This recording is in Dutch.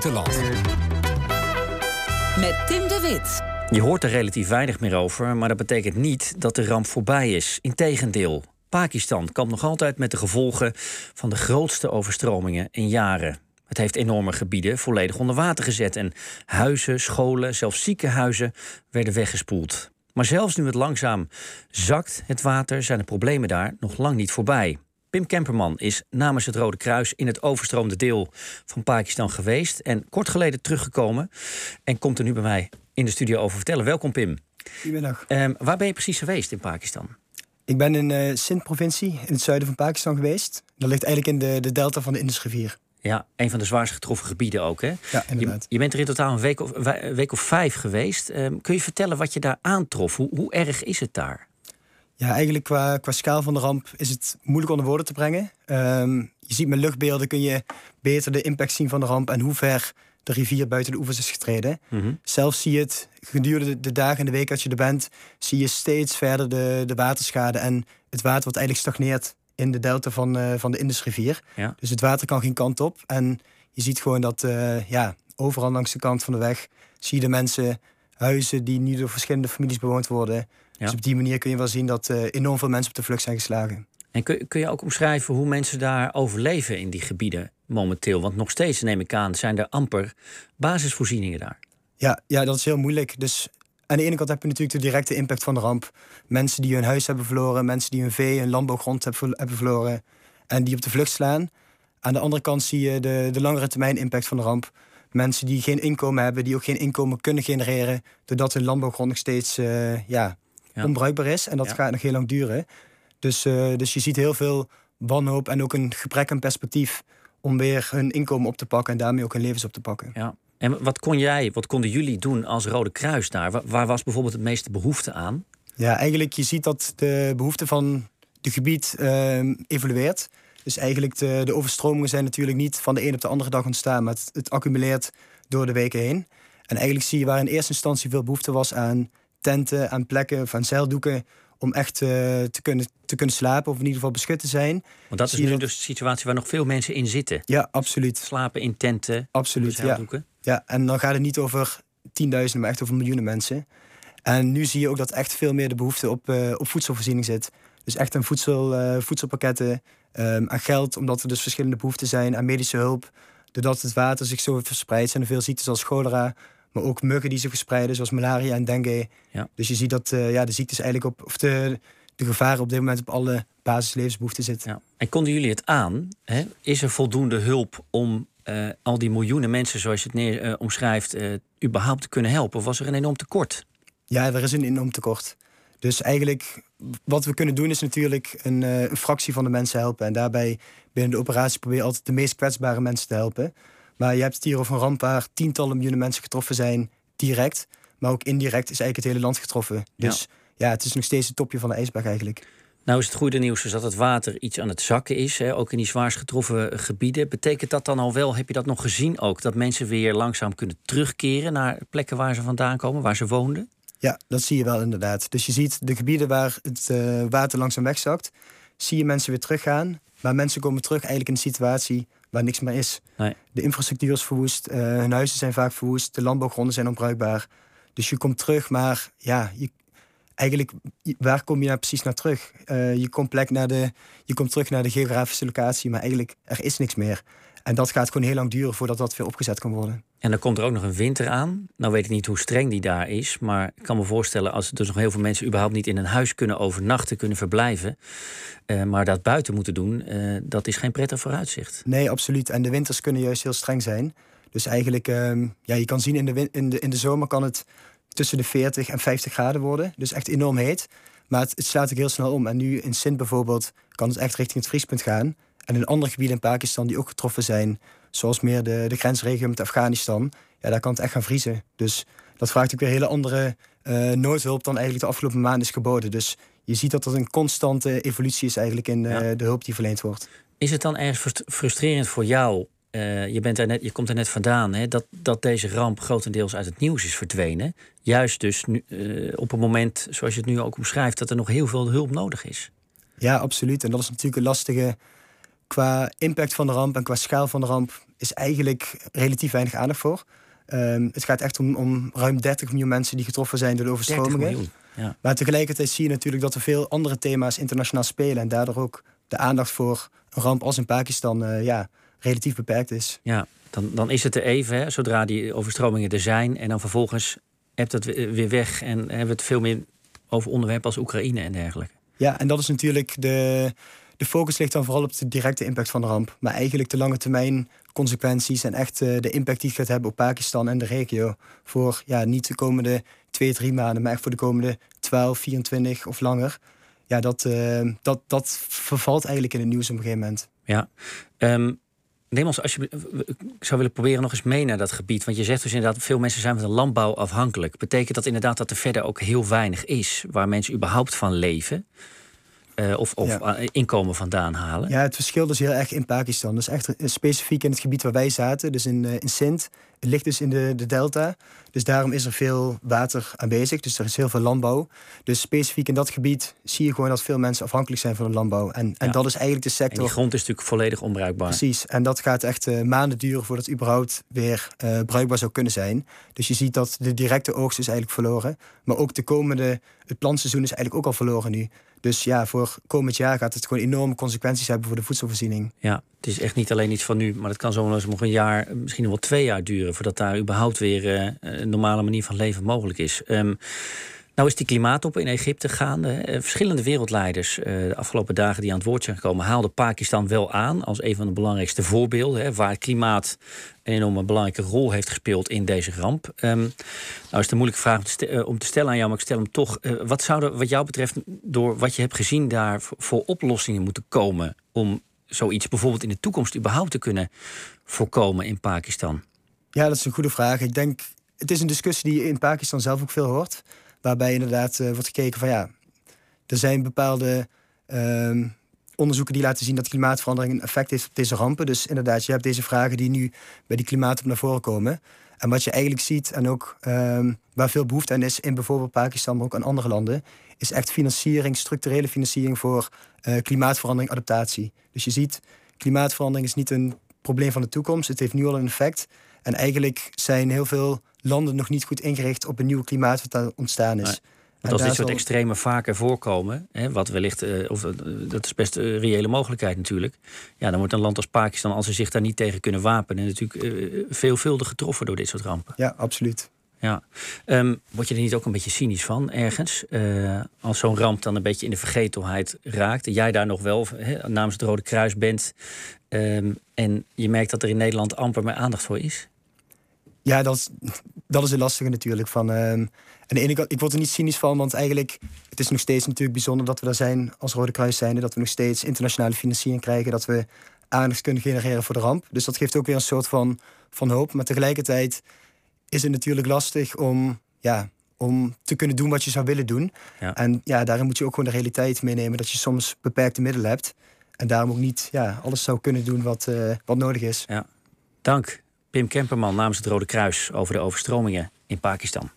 buitenland. Met Tim de Wit. Je hoort er relatief weinig meer over, maar dat betekent niet dat de ramp voorbij is. Integendeel, Pakistan kampt nog altijd met de gevolgen van de grootste overstromingen in jaren. Het heeft enorme gebieden volledig onder water gezet en huizen, scholen, zelfs ziekenhuizen werden weggespoeld. Maar zelfs nu het langzaam zakt, het water, zijn de problemen daar nog lang niet voorbij. Pim Kemperman is namens het Rode Kruis in het overstroomde deel van Pakistan geweest en kort geleden teruggekomen en komt er nu bij mij in de studio over vertellen. Welkom Pim. Goedemiddag. Um, waar ben je precies geweest in Pakistan? Ik ben in uh, Sindh-provincie in het zuiden van Pakistan geweest. Dat ligt eigenlijk in de, de delta van de Indusrivier. Ja, een van de zwaarst getroffen gebieden ook, hè? Ja, inderdaad. Je, je bent er in totaal een week of, een week of vijf geweest. Um, kun je vertellen wat je daar aantrof? Hoe, hoe erg is het daar? Ja, eigenlijk qua, qua schaal van de ramp is het moeilijk onder woorden te brengen. Um, je ziet met luchtbeelden kun je beter de impact zien van de ramp en hoe ver de rivier buiten de oevers is getreden. Mm -hmm. Zelfs zie je het gedurende de dagen en de week als je er bent, zie je steeds verder de, de waterschade en het water wat eigenlijk stagneert in de delta van, uh, van de Indusrivier. Ja. Dus het water kan geen kant op. En je ziet gewoon dat uh, ja, overal langs de kant van de weg zie je de mensen, huizen die nu door verschillende families bewoond worden. Ja. Dus op die manier kun je wel zien dat uh, enorm veel mensen op de vlucht zijn geslagen. En kun, kun je ook omschrijven hoe mensen daar overleven in die gebieden momenteel? Want nog steeds, neem ik aan, zijn er amper basisvoorzieningen daar. Ja, ja dat is heel moeilijk. Dus aan de ene kant heb je natuurlijk de directe impact van de ramp. Mensen die hun huis hebben verloren, mensen die hun vee en landbouwgrond hebben verloren en die op de vlucht slaan. Aan de andere kant zie je de, de langere termijn impact van de ramp. Mensen die geen inkomen hebben, die ook geen inkomen kunnen genereren, doordat hun landbouwgrond nog steeds uh, ja, ja. onbruikbaar is. En dat ja. gaat nog heel lang duren. Dus, uh, dus je ziet heel veel wanhoop en ook een gebrek aan perspectief om weer hun inkomen op te pakken en daarmee ook hun levens op te pakken. Ja. En wat kon jij, wat konden jullie doen als Rode Kruis daar? Waar, waar was bijvoorbeeld het meeste behoefte aan? Ja, eigenlijk je ziet dat de behoefte van het gebied uh, evolueert. Dus eigenlijk de, de, overstromingen zijn natuurlijk niet van de een op de andere dag ontstaan, maar het, het accumuleert door de weken heen. En eigenlijk zie je waar in eerste instantie veel behoefte was aan tenten, aan plekken, van zeildoeken om echt uh, te, kunnen, te kunnen slapen of in ieder geval beschut te zijn. Want dat is nu dus de situatie waar nog veel mensen in zitten. Ja, absoluut. Slapen in tenten, absoluut, ja. ja. En dan gaat het niet over tienduizenden, maar echt over miljoenen mensen. En nu zie je ook dat echt veel meer de behoefte op, uh, op voedselvoorziening zit. Dus echt aan voedsel, uh, voedselpakketten, um, aan geld, omdat er dus verschillende behoeften zijn, aan medische hulp. Doordat het water zich zo verspreidt, zijn er veel ziektes als cholera, maar ook muggen die zich verspreiden, zoals malaria en dengue. Ja. Dus je ziet dat uh, ja, de ziektes eigenlijk op, of de, de gevaren op dit moment op alle basislevensbehoeften zitten. Ja. En konden jullie het aan? Hè? Is er voldoende hulp om uh, al die miljoenen mensen, zoals je het neer, uh, omschrijft, überhaupt te kunnen helpen? Of was er een enorm tekort? Ja, er is een enorm tekort. Dus eigenlijk, wat we kunnen doen, is natuurlijk een, een fractie van de mensen helpen. En daarbij binnen de operatie probeer je altijd de meest kwetsbare mensen te helpen. Maar je hebt het hier over een ramp waar tientallen miljoenen mensen getroffen zijn, direct. Maar ook indirect is eigenlijk het hele land getroffen. Dus ja, ja het is nog steeds het topje van de ijsberg eigenlijk. Nou is het goede nieuws dus dat het water iets aan het zakken is, hè, ook in die zwaarst getroffen gebieden. Betekent dat dan al wel, heb je dat nog gezien ook, dat mensen weer langzaam kunnen terugkeren naar plekken waar ze vandaan komen, waar ze woonden? Ja, dat zie je wel inderdaad. Dus je ziet de gebieden waar het uh, water langzaam wegzakt, zie je mensen weer teruggaan. Maar mensen komen terug eigenlijk in een situatie waar niks meer is. Nee. De infrastructuur is verwoest, uh, hun huizen zijn vaak verwoest, de landbouwgronden zijn onbruikbaar. Dus je komt terug, maar ja, je, eigenlijk, waar kom je nou precies naar terug? Uh, je, komt plek naar de, je komt terug naar de geografische locatie, maar eigenlijk er is niks meer. En dat gaat gewoon heel lang duren voordat dat weer opgezet kan worden. En dan komt er ook nog een winter aan. Nou weet ik niet hoe streng die daar is. Maar ik kan me voorstellen als er dus nog heel veel mensen überhaupt niet in een huis kunnen overnachten, kunnen verblijven. Uh, maar dat buiten moeten doen, uh, dat is geen prettig vooruitzicht. Nee, absoluut. En de winters kunnen juist heel streng zijn. Dus eigenlijk, uh, ja, je kan zien in de, in, de, in de zomer kan het tussen de 40 en 50 graden worden. Dus echt enorm heet. Maar het, het slaat ook heel snel om. En nu in Sint bijvoorbeeld kan het echt richting het vriespunt gaan. En in andere gebieden in Pakistan die ook getroffen zijn, zoals meer de, de grensregio met Afghanistan, ja, daar kan het echt gaan vriezen. Dus dat vraagt ook weer hele andere uh, noodhulp dan eigenlijk de afgelopen maanden is geboden. Dus je ziet dat er een constante evolutie is eigenlijk in uh, de hulp die verleend wordt. Is het dan ergens frustrerend voor jou? Uh, je, bent er net, je komt er net vandaan, hè, dat, dat deze ramp grotendeels uit het nieuws is verdwenen. Juist dus nu, op een moment, zoals je het nu ook omschrijft, dat er nog heel veel hulp nodig is. Ja, absoluut. En dat is natuurlijk een lastige qua impact van de ramp en qua schaal van de ramp is eigenlijk relatief weinig aandacht voor. Ehm, het gaat echt om, om ruim 30 miljoen mensen die getroffen zijn door de overstromingen. Ja. Maar tegelijkertijd zie je natuurlijk dat er veel andere thema's internationaal spelen. En daardoor ook de aandacht voor een ramp als in Pakistan uh, ja, relatief beperkt is. Ja, dan, dan is het er even, hè, zodra die overstromingen er zijn. En dan vervolgens hebt het weer weg. En hebben we het veel meer over onderwerpen als Oekraïne en dergelijke. Ja, en dat is natuurlijk de, de focus ligt dan vooral op de directe impact van de ramp. Maar eigenlijk de lange termijn consequenties en echt uh, de impact die het gaat hebben op Pakistan en de regio. Voor ja, niet de komende twee, drie maanden, maar echt voor de komende 12, 24 of langer. Ja, dat, uh, dat, dat vervalt eigenlijk in het nieuws op een gegeven moment. Ja, um, neem ons als je, ik zou willen proberen nog eens mee naar dat gebied. Want je zegt dus inderdaad, veel mensen zijn van de landbouw afhankelijk. Betekent dat inderdaad dat er verder ook heel weinig is waar mensen überhaupt van leven? Uh, of, of inkomen vandaan halen? Ja, het verschil is heel erg in Pakistan. Dus echt specifiek in het gebied waar wij zaten, dus in, uh, in Sindh. Het ligt dus in de, de delta. Dus daarom is er veel water aanwezig. Dus er is heel veel landbouw. Dus specifiek in dat gebied zie je gewoon dat veel mensen afhankelijk zijn van de landbouw. En, en dat is eigenlijk de sector. En die grond is natuurlijk volledig onbruikbaar. Precies. En dat gaat echt uh, maanden duren voordat het überhaupt weer uh, bruikbaar zou kunnen zijn. Dus je ziet dat de directe oogst is eigenlijk verloren. Maar ook de komende, het plantseizoen is eigenlijk ook al verloren nu. Dus ja, voor komend jaar gaat het gewoon enorme consequenties hebben voor de voedselvoorziening. Ja, het is echt niet alleen iets van nu, maar het kan zo nog een jaar, misschien wel twee jaar duren voordat daar überhaupt weer uh, een normale manier van leven mogelijk is. Um, nou is die klimaatop in Egypte gaande. Uh, verschillende wereldleiders uh, de afgelopen dagen die aan het woord zijn gekomen, haalden Pakistan wel aan als een van de belangrijkste voorbeelden. Waar klimaat een enorme belangrijke rol heeft gespeeld in deze ramp. Um, nou is het een moeilijke vraag om te, uh, om te, stellen aan jou, maar ik stel hem toch. wat zou er wat jou betreft door wat je hebt gezien daar voor oplossingen moeten komen om zoiets bijvoorbeeld in de toekomst überhaupt te kunnen voorkomen in Pakistan? Ja, dat is een goede vraag. Ik denk, het is een discussie die je in Pakistan zelf ook veel hoort. Waarbij inderdaad uh, wordt gekeken van ja, er zijn bepaalde uh, onderzoeken die laten zien dat klimaatverandering een effect heeft op deze rampen. Dus inderdaad, je hebt deze vragen die nu bij die klimaat op naar voren komen. En wat je eigenlijk ziet, en ook uh, waar veel behoefte aan is in bijvoorbeeld Pakistan, maar ook in andere landen, is echt financiering, structurele financiering voor uh, klimaatverandering, adaptatie. Dus je ziet, klimaatverandering is niet een probleem van de toekomst. Het heeft nu al een effect. En eigenlijk zijn heel veel landen nog niet goed ingericht op een nieuw klimaat wat daar ontstaan is. Want als dit soort extreme vaker voorkomen, hè, wat wellicht, uh, of, uh, dat is best een reële mogelijkheid natuurlijk. Ja, dan wordt een land als Pakistan, als ze zich daar niet tegen kunnen wapenen, natuurlijk uh, veelvuldig getroffen door dit soort rampen. Ja, absoluut. Ja. Um, word je er niet ook een beetje cynisch van ergens? als zo'n ramp dan een beetje in de vergetelheid raakt. En jij daar nog wel he, namens het Rode Kruis bent. Um, en je merkt dat er in Nederland amper meer aandacht voor is. Ja, dat is, dat is een lastige natuurlijk. Van, uh, aan de ene kant, ik word er niet cynisch van, want eigenlijk het is nog steeds natuurlijk bijzonder dat we daar zijn als Rode Kruis zijnde. Dat we nog steeds internationale financiering krijgen. Dat we aandacht kunnen genereren voor de ramp. Dus dat geeft ook weer een soort van, van hoop. Maar tegelijkertijd is het natuurlijk lastig om, ja, om te kunnen doen wat je zou willen doen. Ja. En ja, daarin moet je ook gewoon de realiteit meenemen dat je soms beperkte middelen hebt. En daarom ook niet ja, alles zou kunnen doen wat, uh, wat nodig is. Ja. Dank. Pim Kemperman namens het Rode Kruis over de overstromingen in Pakistan.